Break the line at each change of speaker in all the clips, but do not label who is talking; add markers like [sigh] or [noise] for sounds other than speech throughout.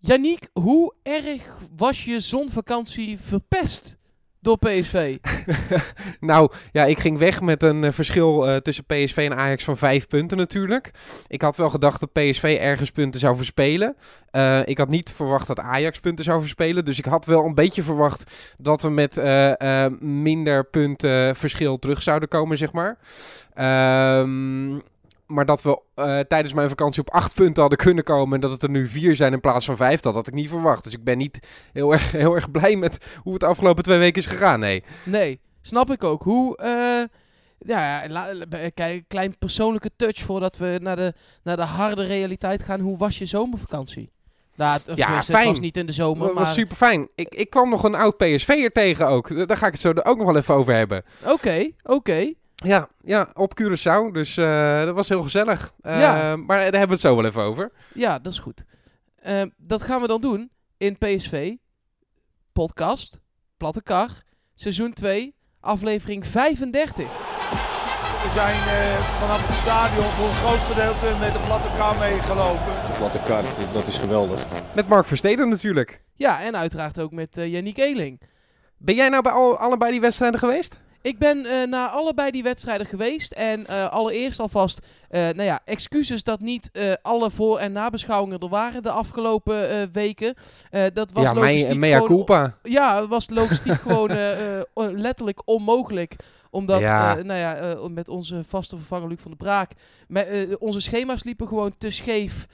Yannick, hoe erg was je zonvakantie verpest door PSV? [laughs]
Nou, ja, ik ging weg met een eh, verschil eh, tussen PSV en Ajax van vijf punten natuurlijk. Ik had wel gedacht dat PSV ergens punten zou verspelen. Eh, ik had niet verwacht dat Ajax punten zou verspelen. Dus ik had wel een beetje verwacht dat we met minder punten verschil terug zouden komen, zeg maar. Ehm, maar dat we eh, tijdens mijn vakantie op acht punten hadden kunnen komen. En dat het er nu vier zijn in plaats van vijf, dat had ik niet verwacht. Dus ik ben niet heel erg, heel erg blij met hoe het de afgelopen twee weken is gegaan. Nee.
Nee, snap ik ook. Hoe, eh, ja, kijk, klein persoonlijke touch voordat we naar de, naar de harde realiteit gaan. Hoe was je zomervakantie? Nou,
Ja,
tenminste, het
fijn.
was niet in de zomer,
Dat
maar...
was super fijn. Ik, ik kwam nog een oud PSV'er tegen ook. Daar ga ik het zo ook nog wel even over hebben.
Oké, oké.
Ja, ja op Curaçao. Dus eh, dat was heel gezellig. Eh,
Ja.
Maar daar hebben we het zo wel even over.
Ja, dat is goed. Eh, dat gaan we dan doen in PSV. Podcast, Platte Kar, seizoen 2, aflevering 35.
We zijn eh, vanaf het stadion voor een groot gedeelte met de platte kar meegelopen.
Platte kaart, dat is geweldig.
Met Mark Versteden natuurlijk.
Ja, en uiteraard ook met uh, Yannick Eeling.
Ben jij nou bij al, allebei die wedstrijden geweest?
Ik ben uh, naar allebei die wedstrijden geweest. En uh, allereerst alvast, uh, nou ja, excuses dat niet alle voor- en nabeschouwingen er waren de afgelopen weken. Dat was
ja,
logistiek
mea
gewoon-
culpa.
Ja, het was logistiek [laughs] gewoon letterlijk onmogelijk. Omdat,
Ja.
uh, nou ja, uh, met onze vaste vervanger Luc van der Braak, met, uh, onze schema's liepen gewoon te scheef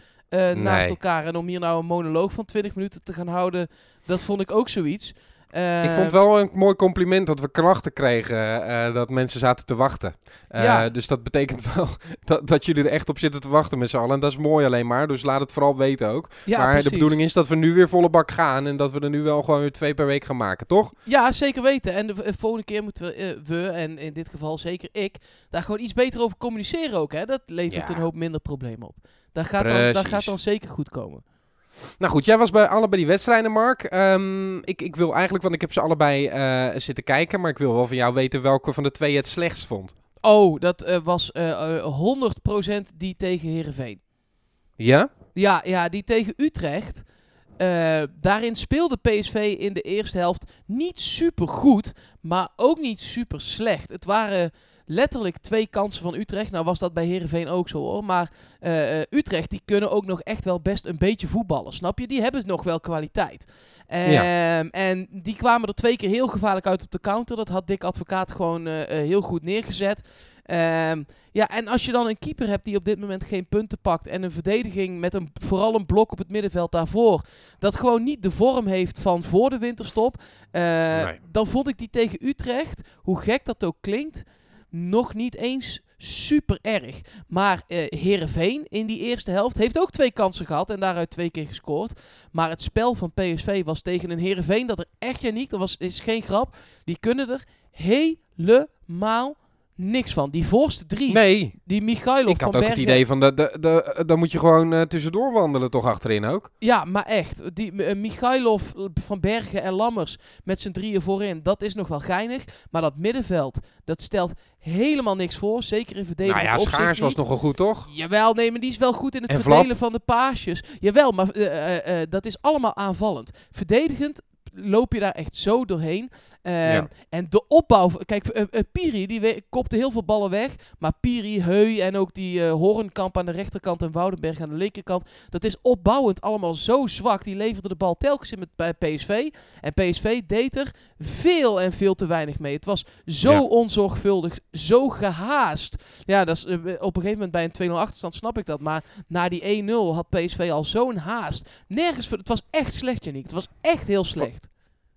naast elkaar. En om hier nou een monoloog van 20 minuten te gaan houden, dat vond ik ook zoiets. Uh,
Ik vond het wel een mooi compliment dat we klachten kregen eh, dat mensen zaten te wachten. Eh,
Ja.
Dus dat betekent [laughs] wel dat, dat jullie er echt op zitten te wachten met z'n allen. En dat is mooi alleen maar, dus laat het vooral weten ook.
ja,
maar
precies.
de bedoeling is dat we nu weer volle bak gaan en dat we er nu wel gewoon weer twee per week gaan maken, toch?
Ja, zeker weten. En de, de volgende keer moeten we, eh, we, en in dit geval zeker ik, daar gewoon iets beter over communiceren ook. Hè? Dat levert
Ja.
een hoop minder problemen op. Dat gaat, dan, dat gaat dan zeker goed komen.
Nou goed, jij was bij allebei die wedstrijden, Mark. Ehm, ik, ik wil eigenlijk, want ik heb ze allebei eh, zitten kijken, maar ik wil wel van jou weten welke van de twee je het slechtst vond.
Oh, dat eh, was eh, eh, 100% die tegen Herenveen.
Ja?
Ja, ja, die tegen Utrecht. Daarin speelde PSV in de eerste helft niet super goed, maar ook niet super slecht. Het waren letterlijk twee kansen van Utrecht. Nou was dat bij Herenveen ook zo hoor. Maar eh, eh, Utrecht die kunnen ook nog echt wel best een beetje voetballen. Snap je? Die hebben nog wel kwaliteit. Ehm, En die kwamen er twee keer heel gevaarlijk uit op de counter. Dat had Dick Advocaat gewoon eh, heel goed neergezet. Ehm, ja, en als je dan een keeper hebt die op dit moment geen punten pakt en een verdediging met een, vooral een blok op het middenveld daarvoor, dat gewoon niet de vorm heeft van voor de winterstop,
Nee.
dan vond ik die tegen Utrecht, hoe gek dat ook klinkt, nog niet eens super erg. Maar eh Herenveen in die eerste helft heeft ook twee kansen gehad en daaruit twee keer gescoord. Maar het spel van PSV was tegen een Herenveen dat er echt Janiek, dat was, is geen grap, die kunnen er helemaal niks van. Die voorste drie,
Nee,
die Michailov
ik had
van
ook het
Bergen,
idee van, de, de, de, dan moet je gewoon eh, tussendoor wandelen toch achterin ook.
Ja, maar echt. Die uh, Michailov, Van Bergen en Lammers met z'n drieën voorin, dat is nog wel geinig. Maar dat middenveld, dat stelt helemaal niks voor. Zeker in verdediging.
Nou ja, Schaars was nogal goed toch?
Jawel, nee, maar die is wel goed in het
En
verdelen
Vlap?
van de paasjes. Jawel, maar eh, eh, eh, dat is allemaal aanvallend. Verdedigend loop je daar echt zo doorheen. Eh,
Ja.
En de opbouw... Kijk, eh, eh, Piri, die kopte heel veel ballen weg. Maar Piri, Heu en ook die eh Horenkamp aan de rechterkant en Woudenberg aan de linkerkant. Dat is opbouwend allemaal zo zwak. Die leverde de bal telkens in met bij PSV. En PSV deed er veel en veel te weinig mee. Het was zo
Ja.
onzorgvuldig, zo gehaast. Ja, dat is, op een gegeven moment bij een 2-0 achterstand snap ik dat. Maar na die 1-0 had PSV al zo'n haast. Nergens, voor- het was echt slecht, Janiek. Het was echt heel slecht.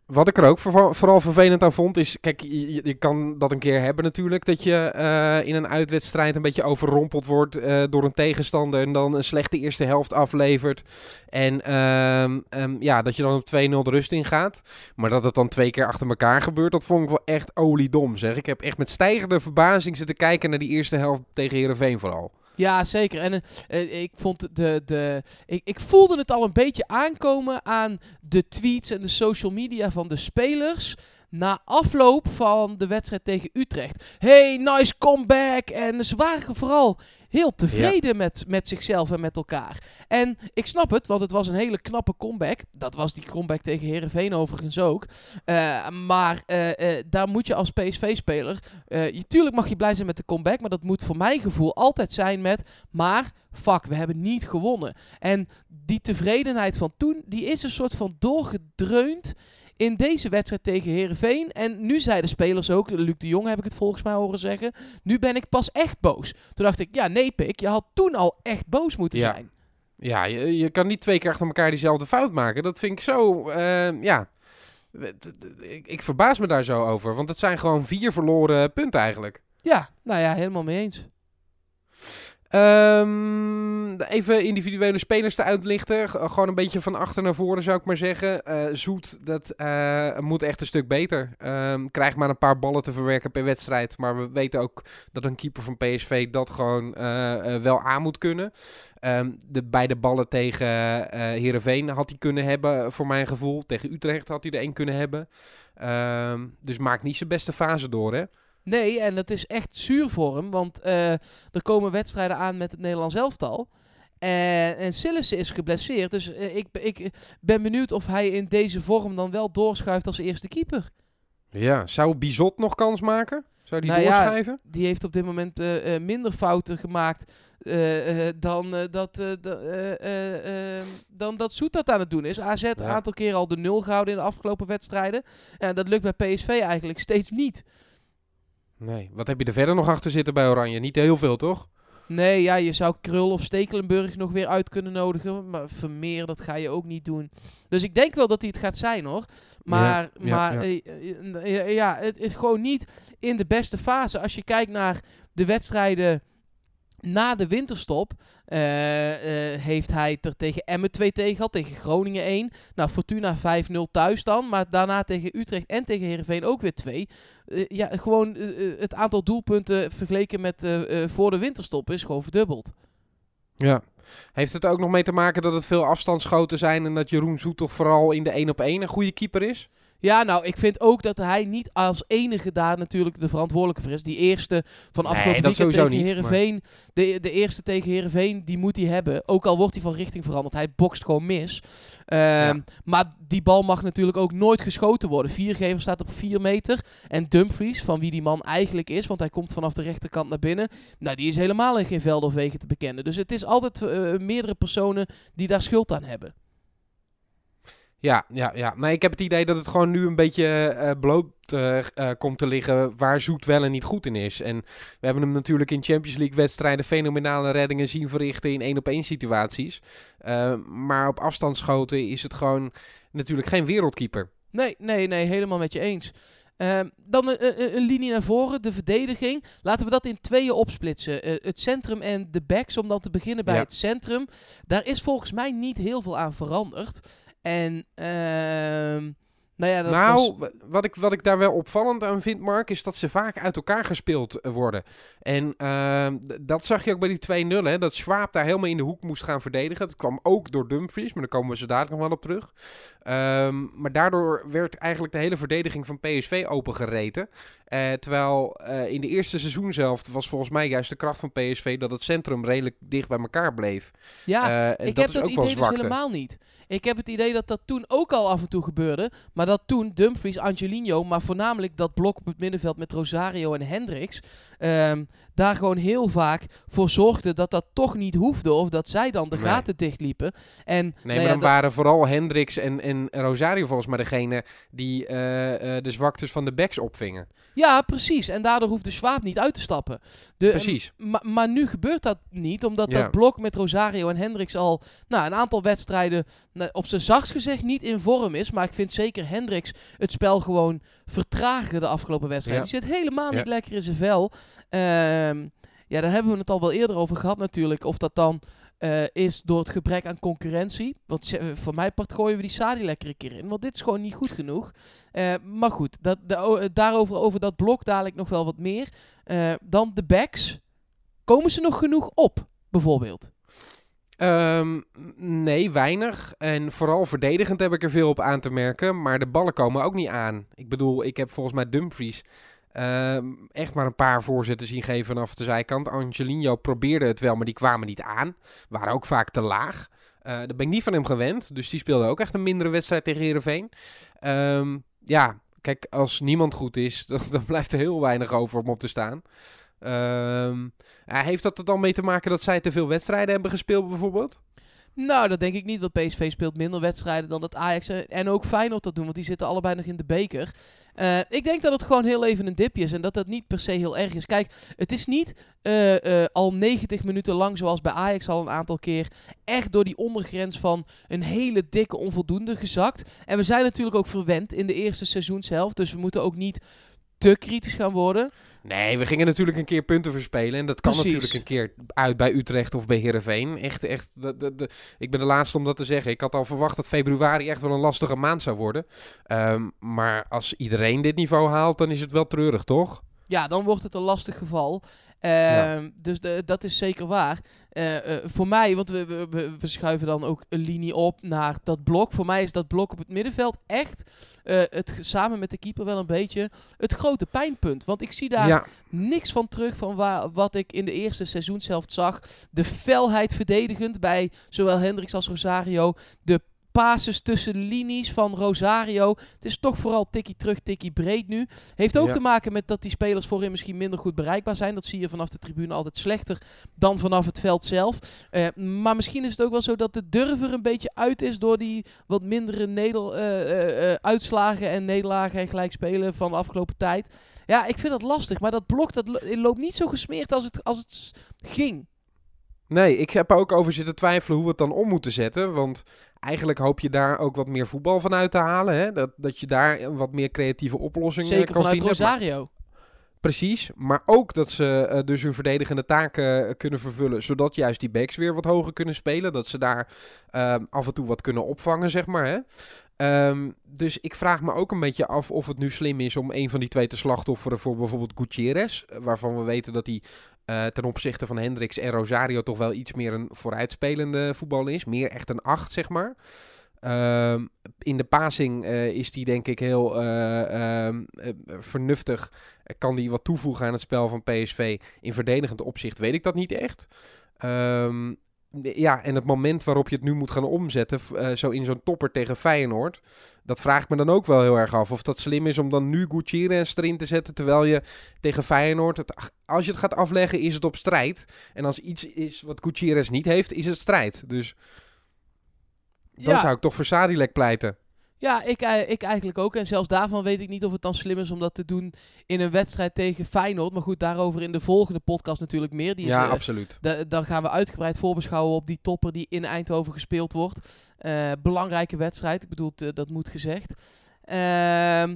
Wat ik er ook vooral, vervelend aan vond is, kijk, je, kan dat een keer hebben natuurlijk, dat je eh, in een uitwedstrijd een beetje overrompeld wordt eh, door een tegenstander en dan een slechte eerste helft aflevert. En ehm, ehm, ja, dat je dan op 2-0 de rust ingaat. Maar dat het dan twee keer achter elkaar gebeurt, dat vond ik wel echt oliedom zeg. Ik heb echt met stijgende verbazing zitten kijken naar die eerste helft tegen Heerenveen vooral.
Ja, zeker. En eh, eh, ik vond de. de ik, ik voelde het al een beetje aankomen aan de tweets en de social media van de spelers. Na afloop van de wedstrijd tegen Utrecht. Hey, nice comeback. En ze waren vooral heel tevreden met, met zichzelf en met elkaar. En ik snap het, want het was een hele knappe comeback. Dat was die comeback tegen Herenveen overigens ook. Eh, maar eh, eh, daar moet je als PSV-speler. je, tuurlijk mag je blij zijn met de comeback. Maar dat moet voor mijn gevoel altijd zijn met. Maar fuck, we hebben niet gewonnen. En die tevredenheid van toen, die is een soort van doorgedreund in deze wedstrijd tegen Herenveen. En nu zeiden spelers ook, Luc de Jong heb ik het volgens mij horen zeggen. Nu ben ik pas echt boos. Toen dacht ik, ja nee Pik, je had toen al echt boos moeten
Ja.
zijn.
Ja, je, je kan niet twee keer achter elkaar diezelfde fout maken. Dat vind ik zo, eh, ja... Ik, ik verbaas me daar zo over, want het zijn gewoon vier verloren punten eigenlijk.
Ja, nou ja, helemaal mee eens.
Ehm, even individuele spelers te uitlichten. Gewoon een beetje van achter naar voren zou ik maar zeggen. Eh, Zoet, dat eh, moet echt een stuk beter. Ehm krijgt maar een paar ballen te verwerken per wedstrijd. Maar we weten ook dat een keeper van PSV dat gewoon eh, wel aan moet kunnen. Ehm, de beide ballen tegen eh Heerenveen had hij kunnen hebben, voor mijn gevoel. Tegen Utrecht had hij er één kunnen hebben. Dus maakt niet zijn beste fase door, hè?
Nee, en het is echt zuur voor hem, want eh, er komen wedstrijden aan met het Nederlands elftal. En, en Sillissen is geblesseerd, dus eh, ik, ik ben benieuwd of hij in deze vorm dan wel doorschuift als eerste keeper.
Ja, zou Bizot nog kans maken? Zou die
Nou ja,
doorschrijven?
Die heeft op dit moment eh, eh, minder fouten gemaakt eh, eh, dan, eh, dat, eh, da- eh, eh, eh, dan dat Soet dat aan het doen is. AZ een
Ja.
aantal keer al de nul gehouden in de afgelopen wedstrijden. En dat lukt bij PSV eigenlijk steeds niet.
Nee. Wat heb je er verder nog achter zitten bij Oranje? Niet heel veel, toch?
Nee, ja, je zou Krul of Stekelenburg nog weer uit kunnen nodigen. Maar Vermeer, dat ga je ook niet doen. Dus ik denk wel dat hij het gaat zijn hoor. Maar,
Ja,
maar
ja.
eh, eh, eh, ja, het is gewoon niet in de beste fase. Als je kijkt naar de wedstrijden na de winterstop, heeft hij er tegen Emmen 2 tegen gehad, tegen Groningen 1. Nou, Fortuna 5-0 thuis dan, maar daarna tegen Utrecht en tegen Heerenveen ook weer 2. Eh, ja, gewoon eh, eh, het aantal doelpunten vergeleken met voor de winterstop is gewoon verdubbeld.
Ja. Heeft het ook nog mee te maken dat het veel afstandsschoten zijn en dat Jeroen Zoet toch vooral in de 1 op 1 een goede keeper is?
Ja, nou, ik vind ook dat hij niet als enige daar natuurlijk de verantwoordelijke voor is. Die eerste van
Nee,
afgelopen
dat
weekend
sowieso
tegen
niet,
Heerenveen. De, de eerste tegen Heerenveen, die moet hij hebben. Ook al wordt hij van richting veranderd. Hij bokst gewoon mis. Ehm, Maar die bal mag natuurlijk ook nooit geschoten worden. Viergever staat op 4 meter. En Dumfries, van wie die man eigenlijk is, want hij komt vanaf de rechterkant naar binnen. Nou, die is helemaal in geen velden of wegen te bekennen. Dus het is altijd eh, meerdere personen die daar schuld aan hebben.
Ja, ja, ja. Nee, ik heb het idee dat het gewoon nu een beetje eh, bloot eh, eh, komt te liggen waar Zoet wel en niet goed in is. En we hebben hem natuurlijk in Champions League wedstrijden fenomenale reddingen zien verrichten in één op één situaties. Maar op afstandsschoten is het gewoon natuurlijk geen wereldkeeper.
Nee, nee, nee, helemaal met je eens. Ehm, dan een, een, een linie naar voren, de verdediging. Laten we dat in tweeën opsplitsen. Eh, het centrum en de backs, om dan te beginnen bij
Ja.
het centrum. Daar is volgens mij niet heel veel aan veranderd. En, ehm, nou ja, dat
nou,
was-
wat, ik, wat ik daar wel opvallend aan vind, Mark, is dat ze vaak uit elkaar gespeeld eh, worden. En ehm, dat zag je ook bij die 2-0, hè, dat Schwab daar helemaal in de hoek moest gaan verdedigen. Dat kwam ook door Dumfries, maar daar komen we zo dadelijk nog wel op terug. Ehm, maar daardoor werd eigenlijk de hele verdediging van PSV opengereten. Eh, terwijl eh, in de eerste seizoenshelft was volgens mij juist de kracht van PSV dat het centrum redelijk dicht bij elkaar bleef.
ja,
en
ik
dat
heb
is
dat
ook wel
idee dus
zwakte.
helemaal niet. Ik heb het idee dat dat toen ook al af en toe gebeurde. Maar dat toen Dumfries, Angelino, maar voornamelijk dat blok op het middenveld met Rosario en Hendricks. ehm, daar gewoon heel vaak voor zorgde dat dat toch niet hoefde. Of dat zij dan de
Nee.
gaten dichtliepen. En,
Nee,
nou
maar
ja,
dan waren vooral Hendricks en, en Rosario volgens mij degene die eh, eh, de zwaktes van de backs opvingen.
Ja, precies. En daardoor hoefde Schwab niet uit te stappen. De,
Precies.
Ma- maar nu gebeurt dat niet, omdat
Ja.
dat blok met Rosario en Hendricks al nou, een aantal wedstrijden op zijn zachtst gezegd niet in vorm is. Maar ik vind zeker Hendricks het spel gewoon vertragen de afgelopen wedstrijd.
Ja.
Die zit helemaal
Ja.
niet lekker in zijn vel. Ehm, ja, daar hebben we het al wel eerder over gehad natuurlijk. Of dat dan eh, is door het gebrek aan concurrentie. Want voor mij part gooien we die Sadi lekker een keer in. Want dit is gewoon niet goed genoeg. Eh, maar goed, dat, eh, daarover over dat blok dadelijk nog wel wat meer. Dan de backs. Komen ze nog genoeg op, bijvoorbeeld?
Ehm, nee, weinig. En vooral verdedigend heb ik er veel op aan te merken. Maar de ballen komen ook niet aan. Ik bedoel, ik heb volgens mij Dumfries Ehm, echt maar een paar voorzetten zien geven vanaf de zijkant. Angelino probeerde het wel, maar die kwamen niet aan. Waren ook vaak te laag. Uh, daar ben ik niet van hem gewend. Dus die speelde ook echt een mindere wedstrijd tegen Heerenveen. Um, ja, kijk, als niemand goed is, [laughs] dan, blijft er heel weinig over om op te staan. Um, heeft dat er dan mee te maken dat zij te veel wedstrijden hebben gespeeld bijvoorbeeld?
Nou, dat denk ik niet. Want PSV speelt minder wedstrijden dan dat Ajax en ook Feyenoord dat doen. Want die zitten allebei nog in de beker. Uh, ik denk dat het gewoon heel even een dipje is. En dat dat niet per se heel erg is. Kijk, het is niet uh, uh, al 90 minuten lang, zoals bij Ajax al een aantal keer, echt door die ondergrens van een hele dikke onvoldoende gezakt. En we zijn natuurlijk ook verwend in de eerste seizoenshelft. Dus we moeten ook niet te kritisch gaan worden.
Nee, we gingen natuurlijk een keer punten verspelen. En dat kan natuurlijk een keer uit bij Utrecht of bij Heerenveen. Echt, echt. De, de, de, ik ben de laatste om dat te zeggen. Ik had al verwacht dat februari echt wel een lastige maand zou worden. Um, maar als iedereen dit niveau haalt, dan is het wel treurig, toch?
Ja, dan wordt het een lastig geval. Ja. Dus de, dat is zeker waar. Uh, uh, voor mij, want we, we, we, schuiven dan ook een linie op naar dat blok. Voor mij is dat blok op het middenveld echt, uh, het, samen met de keeper wel een beetje, het grote pijnpunt. Want ik zie daar ja. niks van terug van waar, wat ik in de eerste seizoenshelft zag. De felheid verdedigend bij zowel Hendricks als Rosario. De passes tussen de linies van Rosario. Het is toch vooral tikkie terug, tikkie breed nu. Heeft ook ja. te maken met dat die spelers voorin misschien minder goed bereikbaar zijn. Dat zie je vanaf de tribune altijd slechter dan vanaf het veld zelf. Uh, maar misschien is het ook wel zo dat de durf er een beetje uit is door die wat mindere neder, uh, uh, uitslagen en nederlagen en gelijk spelen van de afgelopen tijd. Ja, ik vind dat lastig. Maar dat blok dat lo loopt niet zo gesmeerd als het, als het ging.
Nee, ik heb er ook over zitten twijfelen hoe we het dan om moeten zetten. Want eigenlijk hoop je daar ook wat meer voetbal van uit te halen. Hè? Dat, dat je daar wat meer creatieve oplossingen
Zeker
kan
vanuit
vinden.
Rosario.
Maar, precies, maar ook dat ze uh, dus hun verdedigende taken uh, kunnen vervullen. Zodat juist die backs weer wat hoger kunnen spelen. Dat ze daar uh, af en toe wat kunnen opvangen, zeg maar. Hè? Um, dus ik vraag me ook een beetje af of het nu slim is om een van die twee te slachtofferen voor bijvoorbeeld Gutierrez. Waarvan we weten dat hij uh, ten opzichte van Hendricks en Rosario toch wel iets meer een vooruitspelende voetballer is. Meer echt een 8, zeg maar. Uh, in de passing uh, is die denk ik heel uh, vernuftig. Kan die wat toevoegen aan het spel van PSV. In verdedigend opzicht weet ik dat niet echt. Um, ja, en het moment waarop je het nu moet gaan omzetten, uh, zo in zo'n topper tegen Feyenoord, dat vraag ik me dan ook wel heel erg af. Of dat slim is om dan nu Gutierrez erin te zetten, terwijl je tegen Feyenoord, het, als je het gaat afleggen, is het op strijd. En als iets is wat Gutierrez niet heeft, is het strijd. Dus dan ja. zou ik toch voor Sadilek pleiten.
Ja, ik, ik eigenlijk ook. En zelfs daarvan weet ik niet of het dan slim is om dat te doen in een wedstrijd tegen Feyenoord. Maar goed, daarover in de volgende podcast natuurlijk meer. Die is,
ja, uh, absoluut.
Dan gaan we uitgebreid voorbeschouwen op die topper die in Eindhoven gespeeld wordt. Uh, belangrijke wedstrijd, ik bedoel, dat moet gezegd. Uh, uh,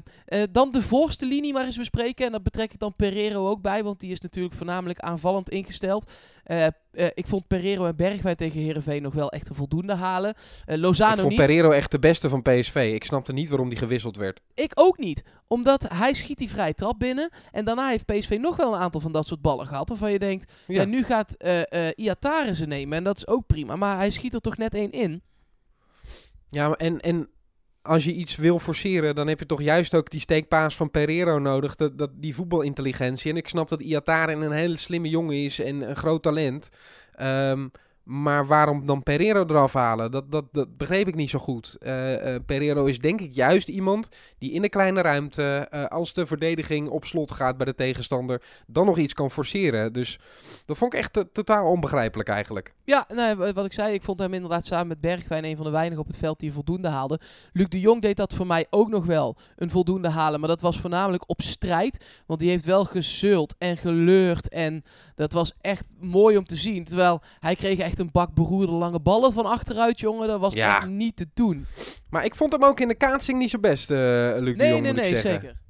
dan de voorste linie maar eens bespreken. En daar betrek ik dan Pereiro ook bij, want die is natuurlijk voornamelijk aanvallend ingesteld. Uh, ik vond Pereiro en Bergwijn tegen Herenveen nog wel echt een voldoende halen. Lozano
ik vond
niet.
Pereiro echt de beste van PSV. Ik snapte niet waarom die gewisseld werd.
Ik ook niet. Omdat hij schiet die vrije trap binnen. En daarna heeft PSV nog wel een aantal van dat soort ballen gehad. Waarvan je denkt, ja. ja nu gaat Iatare ze nemen. En dat is ook prima. Maar hij schiet er toch net één in.
Ja, en... en als je iets wil forceren, dan heb je toch juist ook die steekpaas van Pereiro nodig. Dat, dat, die voetbalintelligentie. En ik snap dat Iatare een hele slimme jongen is en een groot talent. Um, maar waarom dan Pereiro eraf halen? Dat, dat, dat begreep ik niet zo goed. Uh, Pereiro is denk ik juist iemand die in de kleine ruimte, uh, als de verdediging op slot gaat bij de tegenstander, dan nog iets kan forceren. Dus dat vond ik echt totaal onbegrijpelijk eigenlijk.
Ja, wat ik zei, ik vond hem inderdaad samen met Bergwijn een van de weinigen op het veld die voldoende haalde. Luc de Jong deed dat voor mij ook nog wel, een voldoende halen. Maar dat was voornamelijk op strijd, want die heeft wel gezult en geleurd en dat was echt mooi om te zien. Terwijl hij kreeg echt een bak beroerde lange ballen van achteruit, jongen. Dat was ja. echt niet te doen.
Maar ik vond hem ook in de kaatsing niet zo best, uh, Luc
nee,
de Jong,
Nee,
nee,
nee, zeker.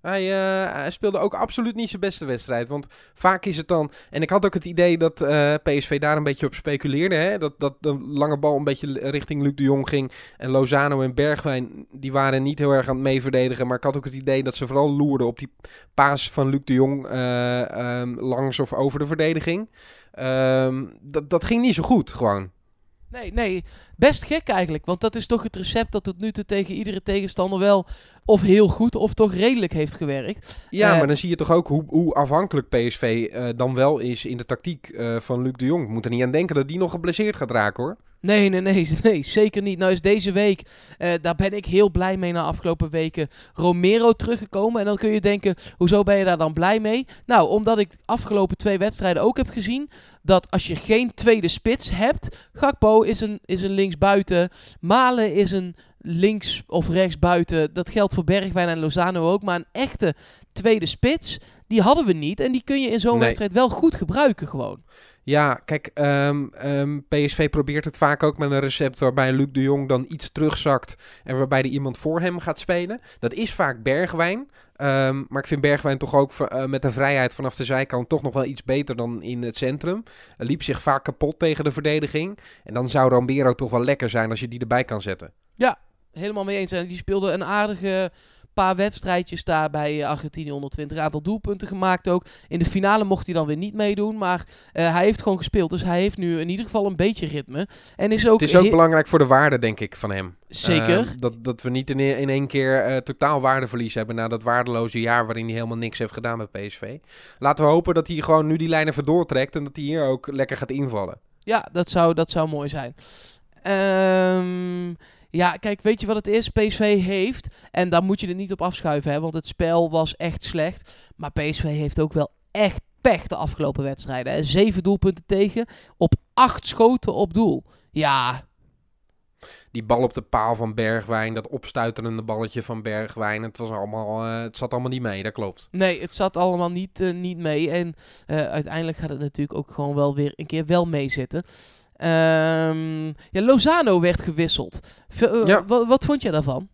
Hij, uh, hij, speelde ook absoluut niet zijn beste wedstrijd. Want vaak is het dan... En ik had ook het idee dat uh, PSV daar een beetje op speculeerde. Hè? Dat, dat de lange bal een beetje richting Luc de Jong ging. En Lozano en Bergwijn, die waren niet heel erg aan het meeverdedigen. Maar ik had ook het idee dat ze vooral loerden op die paas van Luc de Jong uh, um, langs of over de verdediging. Um, dat, dat ging niet zo goed, gewoon.
Nee, nee, best gek eigenlijk. Want dat is toch het recept dat tot nu toe tegen iedere tegenstander wel of heel goed of toch redelijk heeft gewerkt.
Ja,
Eh,
maar dan zie je toch ook hoe, hoe afhankelijk PSV eh, dan wel is in de tactiek eh, van Luc de Jong. Ik moet er niet aan denken dat die nog geblesseerd gaat raken hoor.
Nee, nee, nee, [laughs] nee, zeker niet. Nou is deze week, eh, daar ben ik heel blij mee na afgelopen weken, Romero teruggekomen. En dan kun je denken, hoezo ben je daar dan blij mee? Nou, omdat ik afgelopen twee wedstrijden ook heb gezien dat als je geen tweede spits hebt, Gakpo is een, is een linksbuiten, Malen is een links of rechts buiten. Dat geldt voor Bergwijn en Lozano ook. Maar een echte tweede spits, die hadden we niet. En die kun je in zo'n
Nee.
wedstrijd wel goed gebruiken gewoon.
Ja, kijk, ehm, ehm, PSV probeert het vaak ook met een recept waarbij Luc de Jong dan iets terugzakt en waarbij er iemand voor hem gaat spelen. Dat is vaak Bergwijn. Ehm, maar ik vind Bergwijn toch ook eh, met de vrijheid vanaf de zijkant toch nog wel iets beter dan in het centrum. Hij liep zich vaak kapot tegen de verdediging. En dan zou Rambero toch wel lekker zijn als je die erbij kan zetten.
Helemaal mee eens. En die speelde een aardige paar wedstrijdjes daar bij eh, Argentinië 120. Aantal doelpunten gemaakt ook. In de finale mocht hij dan weer niet meedoen. Maar eh, hij heeft gewoon gespeeld. Dus hij heeft nu in ieder geval een beetje ritme. En is ook,
Het is ook belangrijk voor de waarde, denk ik, van hem.
zeker.
Ehm, dat, dat we niet in, in één keer eh, totaal waardeverlies hebben na dat waardeloze jaar waarin hij helemaal niks heeft gedaan met PSV. Laten we hopen dat hij gewoon nu die lijn even doortrekt en dat hij hier ook lekker gaat invallen.
Ja, dat zou, dat zou mooi zijn. Ehm, ja, kijk, weet je wat het is? PSV heeft, en daar moet je het niet op afschuiven, hè, want het spel was echt slecht. Maar PSV heeft ook wel echt pech de afgelopen wedstrijden. Hè. Zeven doelpunten tegen, op acht schoten op doel. Ja,
Die bal op de paal van Bergwijn, dat opstuiterende balletje van Bergwijn, het, was allemaal, eh, het zat allemaal niet mee, dat klopt.
nee, het zat allemaal niet, eh, niet mee. En eh, uiteindelijk gaat het natuurlijk ook gewoon wel weer een keer wel meezitten. Ehm ja, Lozano werd gewisseld. V- eh,
Ja.
wat vond jij daarvan?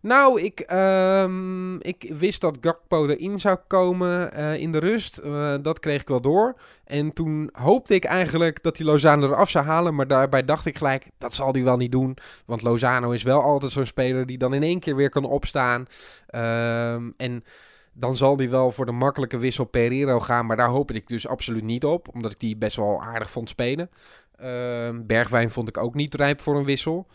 Nou, ik, ehm, ik wist dat Gakpo erin zou komen eh, in de rust. Eh, dat kreeg ik wel door. En toen hoopte ik eigenlijk dat hij Lozano eraf zou halen. Maar daarbij dacht ik gelijk, dat zal hij wel niet doen. Want Lozano is wel altijd zo'n speler die dan in één keer weer kan opstaan. Ehm, en dan zal hij wel voor de makkelijke wissel Pereiro gaan. Maar daar hoopte ik dus absoluut niet op. Omdat ik die best wel aardig vond spelen. Ehm, Bergwijn vond ik ook niet rijp voor een wissel.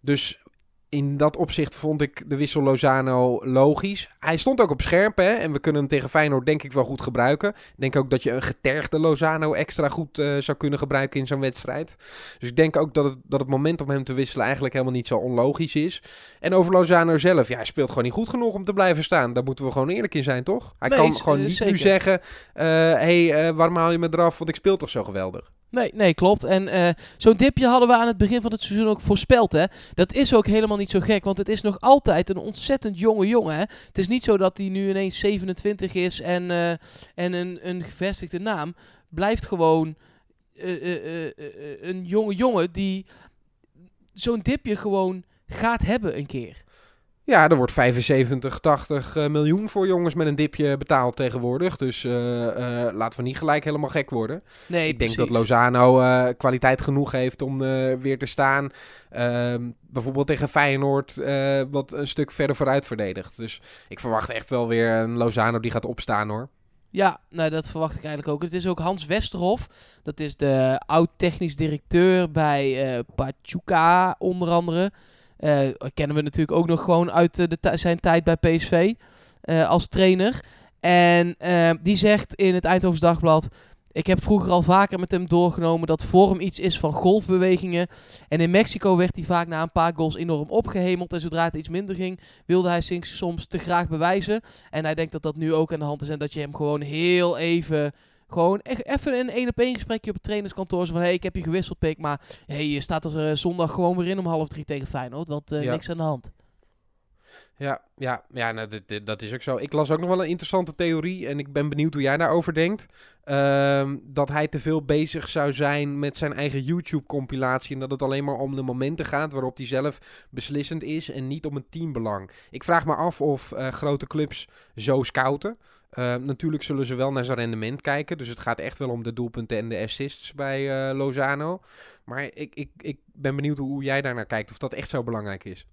Dus in dat opzicht vond ik de wissel Lozano logisch. Hij stond ook op scherp hè, en we kunnen hem tegen Feyenoord denk ik wel goed gebruiken. Ik denk ook dat je een getergde Lozano extra goed eh, zou kunnen gebruiken in zo'n wedstrijd. Dus ik denk ook dat het, dat het moment om hem te wisselen eigenlijk helemaal niet zo onlogisch is. En over Lozano zelf, ja, hij speelt gewoon niet goed genoeg om te blijven staan. Daar moeten we gewoon eerlijk in zijn, toch? Hij
Nee,
kan gewoon
eh,
niet
zeker.
nu zeggen, hé, hey, eh, waarom haal je me eraf, want ik speel toch zo geweldig.
Nee, nee, klopt. En eh, zo'n dipje hadden we aan het begin van het seizoen ook voorspeld. Hè? Dat is ook helemaal niet zo gek, want het is nog altijd een ontzettend jonge jongen. Hè? Het is niet zo dat hij nu ineens 27 is en, eh, en een, een gevestigde naam. Blijft gewoon eh, een jonge jongen die zo'n dipje gewoon gaat hebben een keer.
Ja, er wordt 75, 80 eh, miljoen voor jongens met een dipje betaald tegenwoordig. Dus eh, laten we niet gelijk helemaal gek worden.
Nee,
ik denk dat. Lozano kwaliteit genoeg heeft om weer te staan. Ehm, bijvoorbeeld tegen Feyenoord, wat een stuk verder vooruit verdedigt. Dus ik verwacht echt wel weer een Lozano die gaat opstaan hoor.
Ja, nou, dat verwacht ik eigenlijk ook. Het is ook Hans Westerhof. Dat is de oud-technisch directeur bij Pachuca, onder andere. Eh, kennen we natuurlijk ook nog gewoon uit eh, de zijn tijd bij PSV eh, als trainer. En eh, die zegt in het Eindhovens Dagblad... Ik heb vroeger al vaker met hem doorgenomen dat vorm iets is van golfbewegingen. En in Mexico werd hij vaak na een paar goals enorm opgehemeld. En zodra het iets minder ging, wilde hij soms te graag bewijzen. En hij denkt dat dat nu ook aan de hand is. En dat je hem gewoon heel even. Gewoon echt even een één op één gesprekje op het trainerskantoor. Zo van: hé, hey, ik heb je gewisseld, pik. Maar hey, je staat er eh, zondag gewoon weer in om half drie tegen Feyenoord. Want eh,
Ja.
niks aan de hand.
Ja, ja, ja nou, dat is ook zo. Ik las ook nog wel een interessante theorie en ik ben benieuwd hoe jij daarover denkt. Ehm, dat hij te veel bezig zou zijn met zijn eigen YouTube-compilatie en dat het alleen maar om de momenten gaat waarop hij zelf beslissend is en niet om een teambelang. Ik vraag me af of eh, grote clubs zo scouten. Ehm, natuurlijk zullen ze wel naar zijn rendement kijken, dus het gaat echt wel om de doelpunten en de assists bij eh, Lozano. Maar ik, ik, ik ben benieuwd hoe jij daar naar kijkt, of dat echt zo belangrijk is.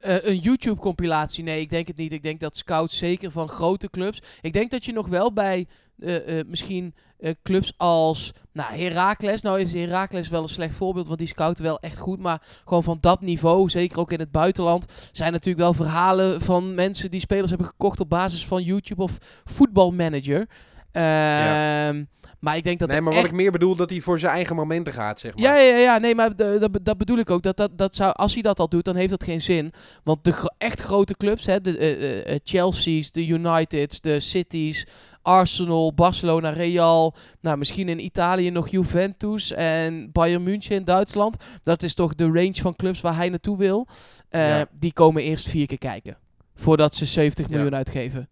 Eh, een YouTube-compilatie? Nee, ik denk het niet. Ik denk dat scouts zeker van grote clubs. Ik denk dat je nog wel bij eh, eh, misschien clubs als nou, Heracles. Nou is Heracles wel een slecht voorbeeld, want die scouten wel echt goed. Maar gewoon van dat niveau, zeker ook in het buitenland, zijn natuurlijk wel verhalen van mensen die spelers hebben gekocht op basis van YouTube of voetbalmanager. Ehm Maar ik denk dat
nee, maar wat
echt
ik meer bedoel, dat hij voor zijn eigen momenten gaat, zeg maar.
ja, ja, ja, nee, maar dat, dat bedoel ik ook. Dat, dat, dat zou, als hij dat al doet, dan heeft dat geen zin. Want de gro- echt grote clubs, hè, de eh, eh, eh, Chelsea's, de Uniteds, de Cities, Arsenal, Barcelona, Real. Nou, misschien in Italië nog Juventus en Bayern München in Duitsland. Dat is toch de range van clubs waar hij naartoe wil.
Ja.
Die komen eerst vier keer kijken. Voordat ze 70
Ja.
miljoen uitgeven.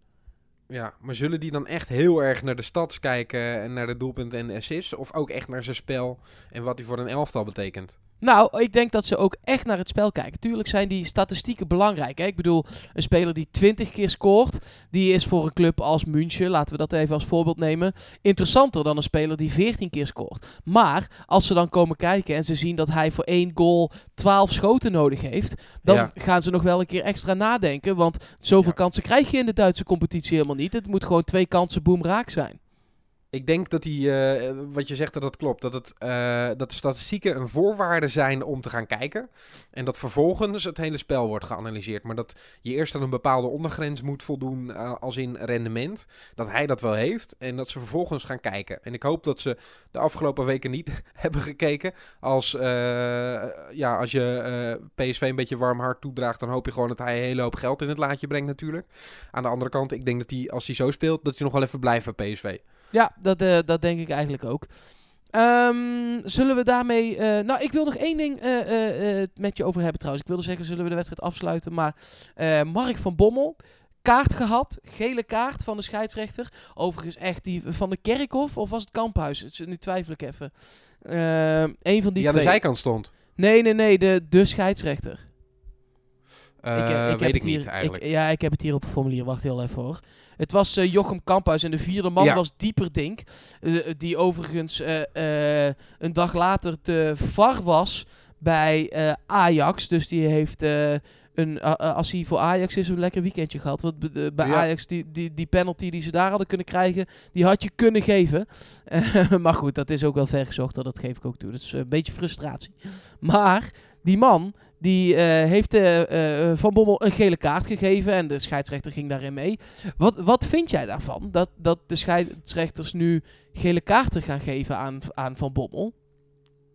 Ja, maar zullen die dan echt heel erg naar de stads kijken en naar de doelpunten en de assists? Of ook echt naar zijn spel en wat hij voor een elftal betekent?
Nou, ik denk dat ze ook echt naar het spel kijken. Tuurlijk zijn die statistieken belangrijk. Hè? Ik bedoel, een speler die 20 keer scoort, die is voor een club als München, laten we dat even als voorbeeld nemen, interessanter dan een speler die 14 keer scoort. Maar als ze dan komen kijken en ze zien dat hij voor één goal 12 schoten nodig heeft, dan
Ja.
gaan ze nog wel een keer extra nadenken. Want zoveel
Ja.
kansen krijg je in de Duitse competitie helemaal niet. Het moet gewoon twee kansen boem raak zijn.
Ik denk dat die, eh, wat je zegt, dat dat klopt. Dat, het, eh, dat de statistieken een voorwaarde zijn om te gaan kijken. En dat vervolgens het hele spel wordt geanalyseerd. Maar dat je eerst aan een bepaalde ondergrens moet voldoen eh, als in rendement. Dat hij dat wel heeft. En dat ze vervolgens gaan kijken. En ik hoop dat ze de afgelopen weken niet [laughs] hebben gekeken. Als, ja, als je PSV een beetje warm hart toedraagt, dan hoop je gewoon dat hij een hele hoop geld in het laadje brengt natuurlijk. Aan de andere kant, ik denk dat hij, als hij zo speelt, dat hij nog wel even blijft bij PSV.
Ja, dat, eh, dat denk ik eigenlijk ook. Ehm, zullen we daarmee... eh, nou, ik wil nog één ding eh, met je over hebben trouwens. Ik wilde zeggen, zullen we de wedstrijd afsluiten? Maar Mark van Bommel, kaart gehad. Gele kaart van de scheidsrechter. Overigens echt die van de Kerkhof of was het Kamphuis? Nu twijfel ik even. Eén van die
aan de zijkant stond.
Nee, nee, nee. De, de scheidsrechter.
Eh,
Ik, heb
weet ik
het hier,
niet eigenlijk.
Ik, ja, ik heb het hier op een formulier. Wacht heel even hoor. Het was eh, Jochem Kamphuis en de vierde man
Ja.
was Dieperdink. eh, die overigens een dag later de VAR was bij Ajax. Dus die heeft een, als hij voor Ajax is, een lekker weekendje gehad. Want bij
Ja.
Ajax, die, die, die penalty die ze daar hadden kunnen krijgen, die had je kunnen geven. [laughs] Maar goed, dat is ook wel ver gezocht, hoor, dat geef ik ook toe. Dat is een beetje frustratie. Maar die man, die eh, heeft eh, eh, Van Bommel een gele kaart gegeven en de scheidsrechter ging daarin mee. Wat, wat vind jij daarvan? Dat, dat de scheidsrechters nu gele kaarten gaan geven aan, aan Van Bommel?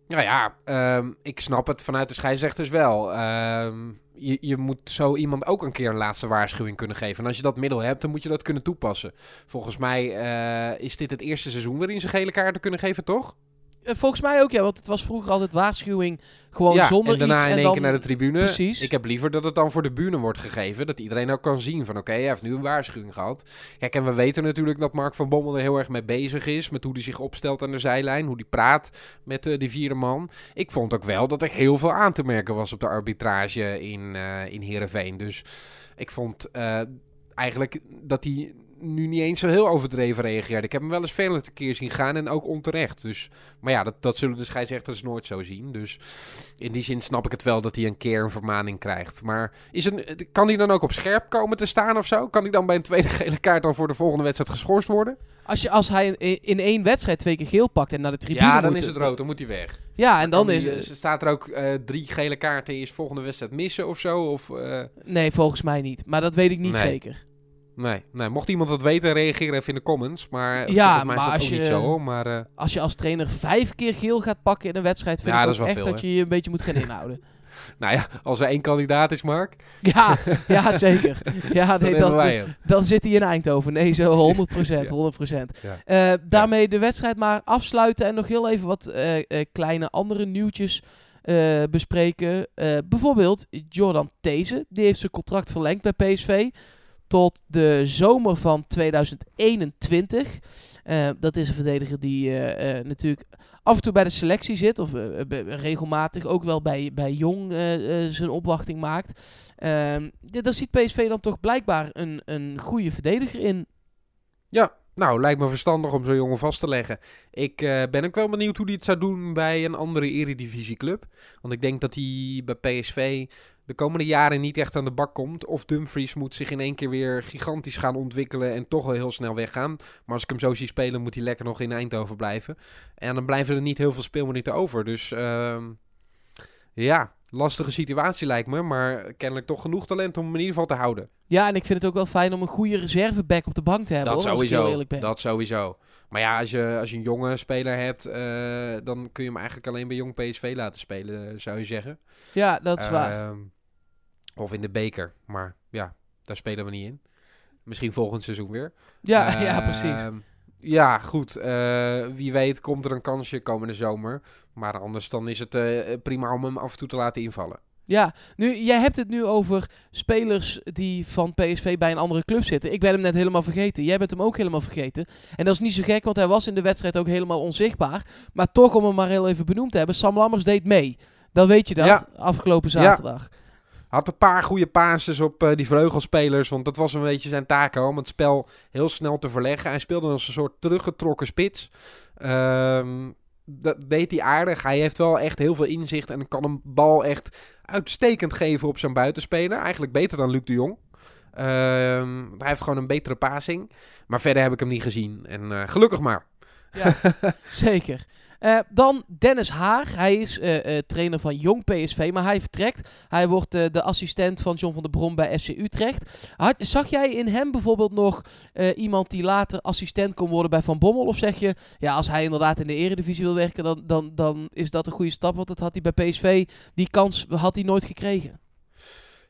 Nou ja, ehm, ik snap het vanuit de scheidsrechters wel. Ehm, je, je moet zo iemand ook een keer een laatste waarschuwing kunnen geven. En als je dat middel hebt, dan moet je dat kunnen toepassen. Volgens mij is dit het eerste seizoen waarin ze gele kaarten kunnen geven, toch?
Eh, volgens mij ook, ja, want het was vroeger altijd waarschuwing gewoon
ja,
zonder
en daarna
iets.
in
en
één
dan,
keer naar de tribune.
Precies.
Ik heb liever dat het dan voor de bühne wordt gegeven. Dat iedereen ook kan zien van oké, hij heeft nu een waarschuwing gehad. Kijk, en we weten natuurlijk dat Mark van Bommel er heel erg mee bezig is. Met hoe hij zich opstelt aan de zijlijn. Hoe hij praat met eh, die vierde man. Ik vond ook wel dat er heel veel aan te merken was op de arbitrage in, eh in Heerenveen. Dus ik vond eigenlijk dat hij nu niet eens zo heel overdreven reageerde. Ik heb hem wel eens veel een keer zien gaan en ook onterecht. Dus, maar ja, dat, dat zullen de scheidsrechters nooit zo zien. Dus in die zin snap ik het wel dat hij een keer een vermaning krijgt. Maar is het, kan hij dan ook op scherp komen te staan of zo? Kan hij dan bij een tweede gele kaart dan voor de volgende wedstrijd geschorst worden?
Als, je, als hij in, in één wedstrijd twee keer geel pakt en naar de tribune
ja, dan
moet,
is het rood. Dan moet hij weg.
Ja, en dan is
die,
het...
eh, staat er ook eh, drie gele kaarten is volgende wedstrijd missen of zo? Of, eh,
Nee, volgens mij niet. Maar dat weet ik niet
Nee.
zeker.
Nee, nee, mocht iemand dat weten, reageer even in de comments. Maar
Ja,
mij
maar
is dat
als je-
niet zo. hoor. Maar eh,
Als je als trainer vijf keer geel gaat pakken in een wedstrijd, vind
Ja,
ik
dat
echt
veel,
dat je je een beetje moet gaan [laughs] inhouden.
nou ja, als er één kandidaat is, Mark, [laughs]
ja, ja, zeker. Ja, [laughs]
dan
nee,
hebben
dat, dan zit hij in Eindhoven. Nee, zo 100 procent, 100 procent.
Ja.
Eh, daarmee de wedstrijd maar afsluiten en nog heel even wat eh, kleine andere nieuwtjes bespreken. Bijvoorbeeld Jordan These, die heeft zijn contract verlengd bij PSV tot de zomer van 2021. Eh, dat is een verdediger die eh, eh, natuurlijk af en toe bij de selectie zit, of regelmatig ook wel bij, bij Jong zijn opwachting maakt. Ehm, ja, daar ziet PSV dan toch blijkbaar een, een goede verdediger in.
Nou, lijkt me verstandig om zo'n jongen vast te leggen. Ik ben ook wel benieuwd hoe hij het zou doen bij een andere eredivisieclub. Want ik denk dat hij bij PSV de komende jaren niet echt aan de bak komt. Of Dumfries moet zich in één keer weer gigantisch gaan ontwikkelen en toch wel heel snel weggaan. Maar als ik hem zo zie spelen, moet hij lekker nog in Eindhoven blijven. En dan blijven er niet heel veel speelminuten over. Dus ehm, ja, lastige situatie lijkt me. Maar kennelijk toch genoeg talent om hem in ieder geval te houden.
Ja, en ik vind het ook wel fijn om een goede reserveback op de bank te hebben.
Dat
hoor,
sowieso.
eerlijk ben.
Dat sowieso. Maar ja, als je, als je een jonge speler hebt, eh, dan kun je hem eigenlijk alleen bij jong PSV laten spelen, zou je zeggen.
Ja, dat is waar.
Of in de beker. Maar ja, daar spelen we niet in. Misschien volgend seizoen weer.
Ja, [laughs] ja, precies.
Ehm, Ja, goed. eh, wie weet komt er een kansje komende zomer. Maar anders dan is het eh, prima om hem af en toe te laten invallen.
Ja, nu, jij hebt het nu over spelers die van PSV bij een andere club zitten. Ik ben hem net helemaal vergeten. Jij bent hem ook helemaal vergeten. En dat is niet zo gek, want hij was in de wedstrijd ook helemaal onzichtbaar. Maar toch, om hem maar heel even benoemd te hebben, Sam Lammers deed mee. Dan weet je dat,
Ja.
afgelopen zaterdag.
Had een paar goede passes op eh, die vleugelspelers. Want dat was een beetje zijn taak om het spel heel snel te verleggen. Hij speelde als een soort teruggetrokken spits. Ehm, dat deed hij aardig. Hij heeft wel echt heel veel inzicht en kan een bal echt uitstekend geven op zijn buitenspeler. Eigenlijk beter dan Luc de Jong. Ehm, hij heeft gewoon een betere passing. Maar verder heb ik hem niet gezien. En eh, gelukkig maar.
Ja, [laughs] zeker. Eh, dan Dennis Haar. Hij is eh, eh, trainer van Jong PSV, maar hij vertrekt. Hij wordt de assistent van John van der Brom bij FC Utrecht. Had, zag jij in hem bijvoorbeeld nog iemand die later assistent kon worden bij Van Bommel? Of zeg je, ja, als hij inderdaad in de eredivisie wil werken, dan, dan, dan is dat een goede stap. Want dat had hij bij PSV, die kans had hij nooit gekregen.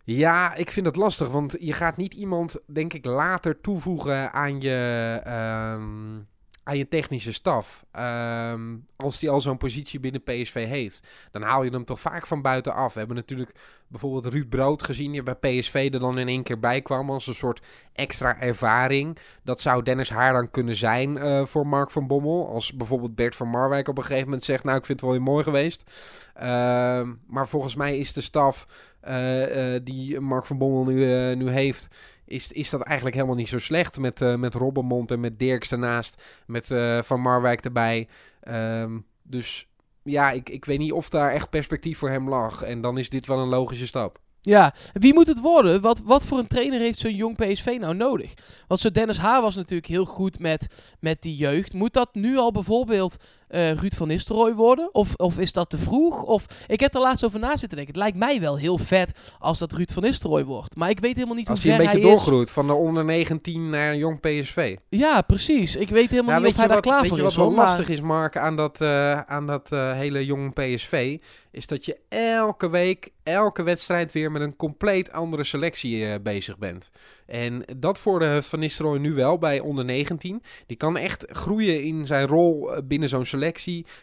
Ja, ik vind het lastig, want je gaat niet iemand, denk ik, later toevoegen aan je, ehm, aan je technische staf. Ehm, als die al zo'n positie binnen PSV heeft, dan haal je hem toch vaak van buitenaf. We hebben natuurlijk bijvoorbeeld Ruud Brood gezien, die bij PSV er dan in één keer bij kwam als een soort extra ervaring. Dat zou Dennis Haar dan kunnen zijn eh, voor Mark van Bommel. Als bijvoorbeeld Bert van Marwijk op een gegeven moment zegt, nou, ik vind het wel heel mooi geweest. Ehm, maar volgens mij is de staf eh, eh, die Mark van Bommel nu, nu heeft, is, is dat eigenlijk helemaal niet zo slecht. Met, eh met Robbenmond en met Dirks ernaast, met eh, Van Marwijk erbij. Ehm, dus ja, ik, ik weet niet of daar echt perspectief voor hem lag. En dan is dit wel een logische stap.
Ja, wie moet het worden? Wat, wat voor een trainer heeft zo'n jong PSV nou nodig? Want zo Dennis Haar was natuurlijk heel goed met, met die jeugd. Moet dat nu al bijvoorbeeld eh, Ruud van Nistelrooy worden? Of, of is dat te vroeg? Of, ik heb er laatst over na zitten denken. Het lijkt mij wel heel vet als dat Ruud van Nistelrooy wordt. Maar ik weet helemaal niet
Als
hoe
hij een beetje
hij is.
doorgroeit van de onder 19 naar een jong PSV.
Ja, precies. Ik weet helemaal
Ja,
niet of hij daar klaar
weet
voor is.
wat wel
maar-
lastig is, Mark, aan dat, eh, aan dat eh, hele jonge PSV? Is dat je elke week, elke wedstrijd weer met een compleet andere selectie bezig bent. En dat heeft Van Nistelrooy nu wel bij onder 19. Die kan echt groeien in zijn rol binnen zo'n selectie.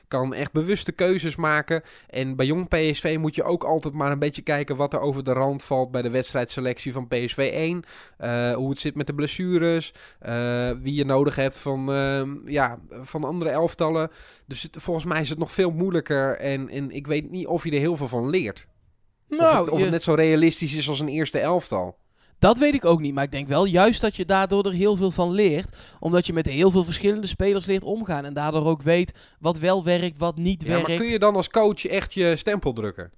Kan echt bewuste keuzes maken. En bij jong PSV moet je ook altijd maar een beetje kijken wat er over de rand valt bij de wedstrijdselectie van PSV 1. Eh, hoe het zit met de blessures. eh, wie je nodig hebt van, ehm, ja, van andere elftallen. Dus het- volgens mij is het nog veel moeilijker. En, en ik weet niet of je er heel veel van leert. of
Nou,
het, of
je-
het net zo realistisch is als een eerste elftal.
Dat weet ik ook niet, maar ik denk wel juist dat je daardoor er heel veel van leert. Omdat je met heel veel verschillende spelers leert omgaan. En daardoor ook weet wat wel werkt, wat niet
Ja,
werkt.
maar kun je dan als coach echt je stempel drukken?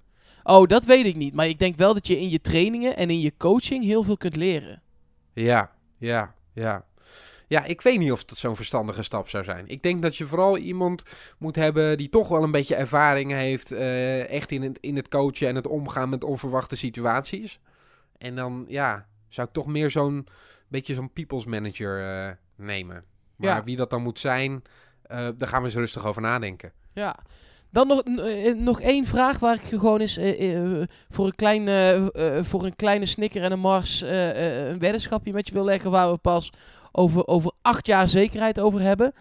Oh, dat weet ik niet. Maar ik denk wel dat je in je trainingen en in je coaching heel veel kunt leren.
Ja, ja, ja. Ja, ik weet niet of dat zo'n verstandige stap zou zijn. Ik denk dat je vooral iemand moet hebben die toch wel een beetje ervaring heeft. eh, echt in het, in het coachen en het omgaan met onverwachte situaties. En dan, ja, zou ik toch meer zo'n beetje zo'n people's manager eh, nemen. Maar
Ja.
wie dat dan moet zijn, eh, daar gaan we eens rustig over nadenken.
Ja. Dan nog, eh, nog één vraag waar ik gewoon eens voor, een klein, eh, voor een kleine snikker en een mars een weddenschapje met je wil leggen waar we pas over, over acht jaar zekerheid over hebben.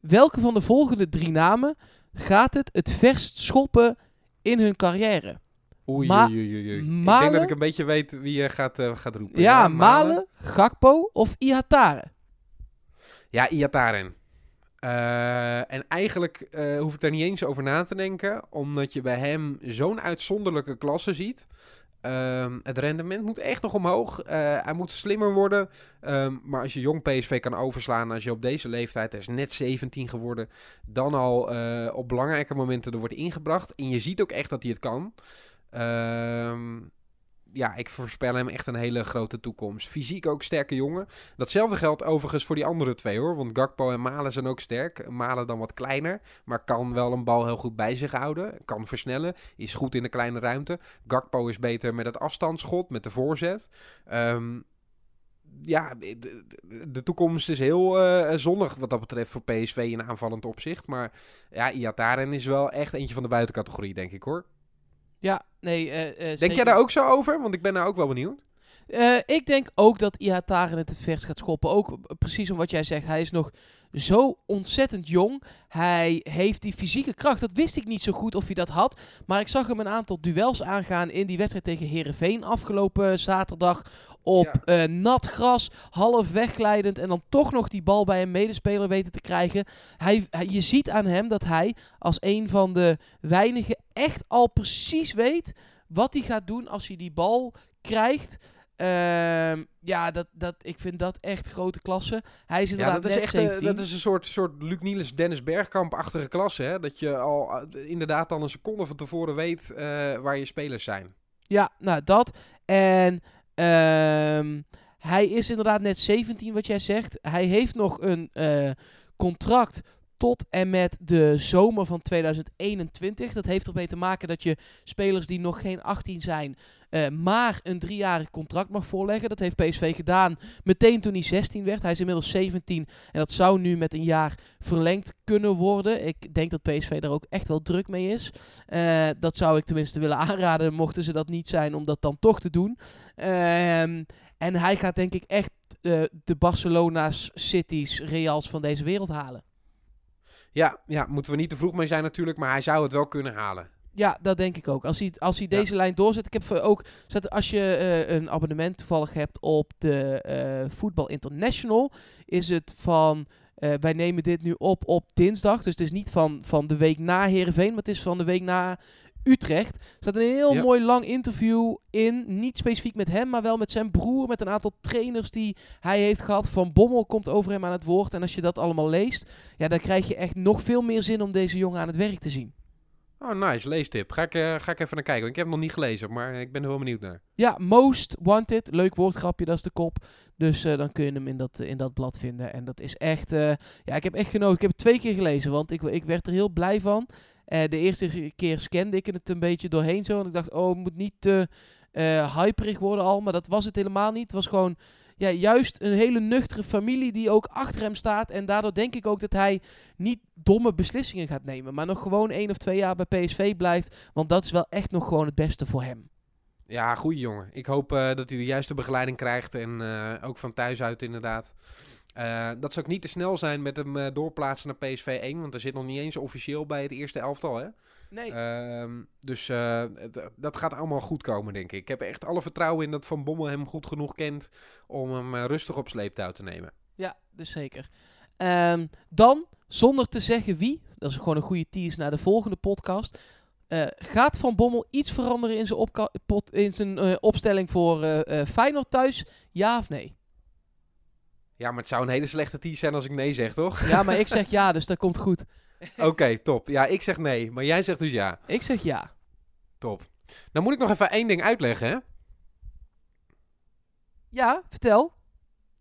Welke van de volgende drie namen gaat het het verst schoppen in hun carrière?
Oei,
Ma-
oei, oei, oei. Ik denk dat ik een beetje weet wie je gaat, eh, gaat roepen.
Ja, Malen, Gakpo of Ihatare?
Ja, Iataren. Eh, en eigenlijk eh, hoef ik daar niet eens over na te denken, omdat je bij hem zo'n uitzonderlijke klasse ziet. Ehm, het rendement moet echt nog omhoog. Hij moet slimmer worden. Ehm, maar als je jong PSV kan overslaan, als je op deze leeftijd, hij is net 17 geworden, dan al op belangrijke momenten er wordt ingebracht. En je ziet ook echt dat hij het kan. Ehm, ja, ik voorspel hem echt een hele grote toekomst. Fysiek ook sterke jongen. Datzelfde geldt overigens voor die andere twee hoor. Want Gakpo en Malen zijn ook sterk. Malen dan wat kleiner. Maar kan wel een bal heel goed bij zich houden. Kan versnellen. Is goed in de kleine ruimte. Gakpo is beter met het afstandsschot. Met de voorzet. Ehm, ja, de, toekomst is heel uh, zonnig wat dat betreft voor PSV in aanvallend opzicht. Maar ja, Iataren is wel echt eentje van de buitencategorie, denk ik hoor.
Ja, nee. Uh,
denk jij daar ook zo over? Want ik ben daar ook wel benieuwd.
Uh, ik denk ook dat Ihataren het het verst gaat schoppen. Ook precies om wat jij zegt. Hij is nog zo ontzettend jong. Hij heeft die fysieke kracht. Dat wist ik niet zo goed of hij dat had. Maar ik zag hem een aantal duels aangaan in die wedstrijd tegen Herenveen afgelopen zaterdag. Op ja. nat gras, half wegglijdend. En dan toch nog die bal bij een medespeler weten te krijgen. Hij, hij, je ziet aan hem dat hij als een van de weinigen echt al precies weet wat hij gaat doen als hij die bal krijgt. Uh, ja, dat, dat, ik vind dat echt grote klasse. Hij is inderdaad ja, dat is echt, 17.
dat is een soort, soort Luc Niels, Dennis Bergkamp-achtige klasse. Hè? Dat je al uh, inderdaad al een seconde van tevoren weet waar je spelers zijn.
Ja, nou dat. En uh, hij is inderdaad net 17, wat jij zegt. Hij heeft nog een uh, contract tot en met de zomer van 2021. Dat heeft ermee te maken dat je spelers die nog geen 18 zijn, uh, maar een driejarig contract mag voorleggen. Dat heeft PSV gedaan meteen toen hij 16 werd. Hij is inmiddels 17 en dat zou nu met een jaar verlengd kunnen worden. Ik denk dat PSV daar ook echt wel druk mee is. Uh, dat zou ik tenminste willen [laughs] aanraden, mochten ze dat niet zijn, om dat dan toch te doen. Uh, en hij gaat denk ik echt uh, de Barcelona's, Cities, Reals van deze wereld halen.
Ja, ja, moeten we niet te vroeg mee zijn natuurlijk, maar hij zou het wel kunnen halen.
Ja, dat denk ik ook. Als hij, als hij deze lijn doorzet. Ik heb ook. Als je uh, een abonnement toevallig hebt op de uh, Voetbal International. Is het van. Uh, wij nemen dit nu op op dinsdag. Dus het is niet van, van de week na Herenveen. Maar het is van de week na Utrecht. Er staat een heel ja. mooi lang interview in. Niet specifiek met hem, maar wel met zijn broer. Met een aantal trainers die hij heeft gehad. Van Bommel komt over hem aan het woord. En als je dat allemaal leest, ja, dan krijg je echt nog veel meer zin om deze jongen aan het werk te zien.
Oh, nice. Leestip. Ga ik, uh, ga ik even naar kijken. Ik heb hem nog niet gelezen, maar ik ben er wel benieuwd naar.
Ja, Most Wanted. Leuk woordgrapje, dat is de kop. Dus uh, dan kun je hem in dat, in dat blad vinden. En dat is echt... Uh, ja, ik heb echt genoten. Ik heb het twee keer gelezen, want ik, ik werd er heel blij van. De eerste keer scande ik het een beetje doorheen zo. En ik dacht, oh, het moet niet te hyperig worden al. Maar dat was het helemaal niet. Het was gewoon ja, juist een hele nuchtere familie die ook achter hem staat. En daardoor denk ik ook dat hij niet domme beslissingen gaat nemen. Maar nog gewoon één of twee jaar bij PSV blijft. Want dat is wel echt nog gewoon het beste voor hem.
Ja, goede jongen. Ik hoop uh, dat hij de juiste begeleiding krijgt. En ook van thuis uit inderdaad. Uh, dat zou ook niet te snel zijn met hem doorplaatsen naar PSV 1. Want er zit nog niet eens officieel bij het eerste elftal, hè?
Nee.
Uh, dus uh, dat gaat allemaal goed komen, denk ik. Ik heb echt alle vertrouwen in dat Van Bommel hem goed genoeg kent om hem rustig op sleeptouw te nemen.
Ja, dus zeker. Um, dan, zonder te zeggen wie, dat is gewoon een goede tease naar de volgende podcast. Gaat Van Bommel iets veranderen in zijn, in zijn opstelling voor Feyenoord thuis? Ja of nee?
Ja, maar het zou een hele slechte tease zijn als ik nee zeg, toch?
Ja, maar ik zeg ja, dus dat komt goed. [laughs]
Oké, okay, top. Ja, ik zeg nee, maar jij zegt dus ja.
Ik zeg ja.
Top. Dan moet ik nog even één ding uitleggen, hè?
Ja, vertel.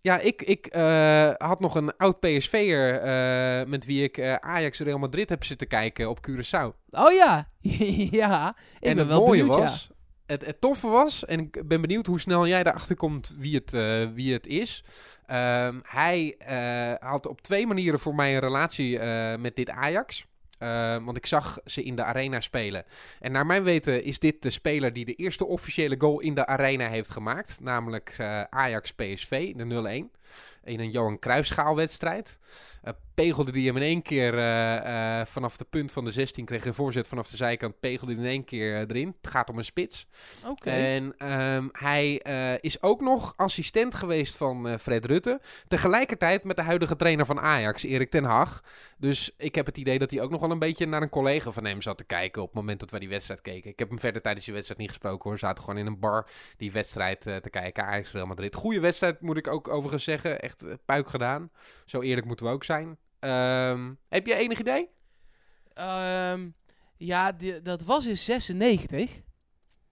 Ja, ik, ik uh, had nog een oud PSV'er uh, met wie ik uh, Ajax Real Madrid heb zitten kijken op Curaçao.
Oh ja, [laughs] ja. Ik
en
ben
het
wel
mooie
benieuwd,
was,
ja.
Het, toffe was, en ik ben benieuwd hoe snel jij erachter komt wie het, wie het is. Um, hij uh, had op twee manieren voor mij een relatie uh, met dit Ajax. Uh, want ik zag ze in de arena spelen. En naar mijn weten is dit de speler die de eerste officiële goal in de arena heeft gemaakt. Namelijk Ajax PSV, de 0-1. In een Johan Cruijffschaalwedstrijd. Uh, pegelde die hem in één keer uh, uh, vanaf de punt van de 16. Kreeg een voorzet vanaf de zijkant. Pegelde die in één keer erin. Het gaat om een spits.
Oké. Okay.
En um, hij is ook nog assistent geweest van Fred Rutte. Tegelijkertijd met de huidige trainer van Ajax, Erik ten Hag. Dus ik heb het idee dat hij ook nog wel een beetje naar een collega van hem zat te kijken. Op het moment dat wij die wedstrijd keken. Ik heb hem verder tijdens die wedstrijd niet gesproken hoor. We zaten gewoon in een bar die wedstrijd te kijken. Ajax Real Madrid. Goede wedstrijd moet ik ook overigens zeggen. Echt puik gedaan. Zo eerlijk moeten we ook zijn. Um, heb je enig idee?
Um, ja, die, dat was in 96.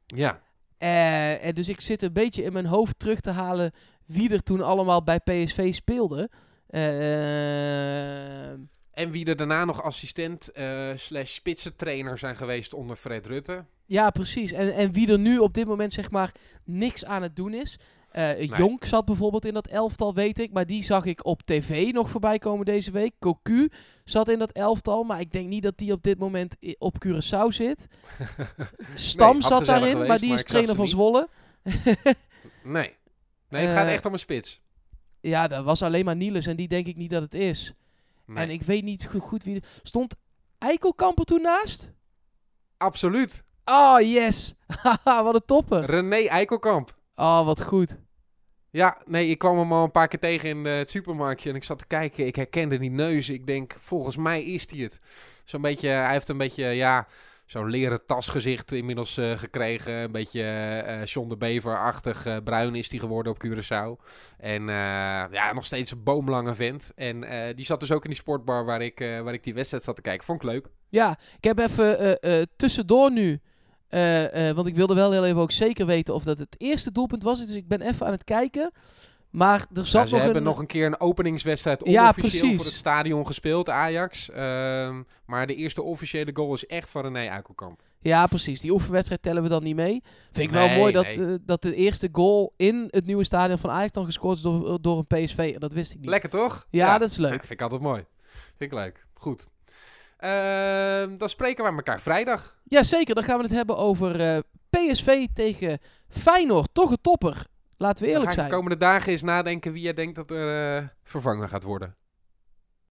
Ja.
Eh, en dus ik zit een beetje in mijn hoofd terug te halen wie er toen allemaal bij PSV speelde. Eh,
En wie er daarna nog assistent eh slash spitsentrainer zijn geweest onder Fred Rutte.
ja, precies. En, en wie er nu op dit moment zeg maar niks aan het doen is. Eh Jonk zat bijvoorbeeld in dat elftal, weet ik. Maar die zag ik op tv nog voorbij komen deze week. Cocu zat in dat elftal. Maar ik denk niet dat die op dit moment op Curaçao zit. [laughs] Stam zat daarin,
geweest,
maar die
maar
is trainer van
niet.
Zwolle. [laughs]
Nee. Nee, het gaat
Eh,
echt om een spits.
Ja, dat was alleen maar Niels en die denk ik niet dat het is.
Nee.
En ik weet niet go- goed wie... Stond Eikelkamp er toen naast?
Absoluut.
Oh, yes. Haha, [laughs] wat een topper.
René Eikelkamp.
Oh, wat goed.
Ja, nee, ik kwam hem al een paar keer tegen in eh, het supermarktje en ik zat te kijken. Ik herkende die neus. Ik denk, volgens mij is hij het. Zo'n beetje, hij heeft een beetje, ja, zo'n leren tasgezicht inmiddels eh, gekregen. Een beetje eh John de Bever-achtig bruin is hij geworden op Curaçao. En ja, nog steeds een boomlange vent. En die zat dus ook in die sportbar waar ik, waar ik die wedstrijd zat te kijken. Vond ik leuk.
Ja, ik heb even tussendoor nu... eh, eh, want ik wilde wel heel even ook zeker weten of dat het eerste doelpunt was. Dus ik ben even aan het kijken. Maar er
Ja,
zat
ze
nog
hebben
een...
nog een keer een openingswedstrijd
Ja,
onofficieel voor het stadion gespeeld, Ajax. Ehm, maar de eerste officiële goal is echt van René Eikelkamp.
Ja, precies. Die oefenwedstrijd tellen we dan niet mee. Vind ik wel mooi dat,
nee.
eh, dat de eerste goal in het nieuwe stadion van Ajax dan gescoord is door, door een PSV. Dat wist ik niet.
Lekker toch?
Ja, dat is leuk.
Ja, vind ik altijd mooi. Vind ik leuk. Goed. Ehm, dan spreken we elkaar vrijdag.
Jazeker, dan gaan we het hebben over eh, PSV tegen Feyenoord. Toch een topper. Laten we eerlijk zijn.
de komende dagen eens nadenken wie jij denkt dat er eh, vervangen gaat worden.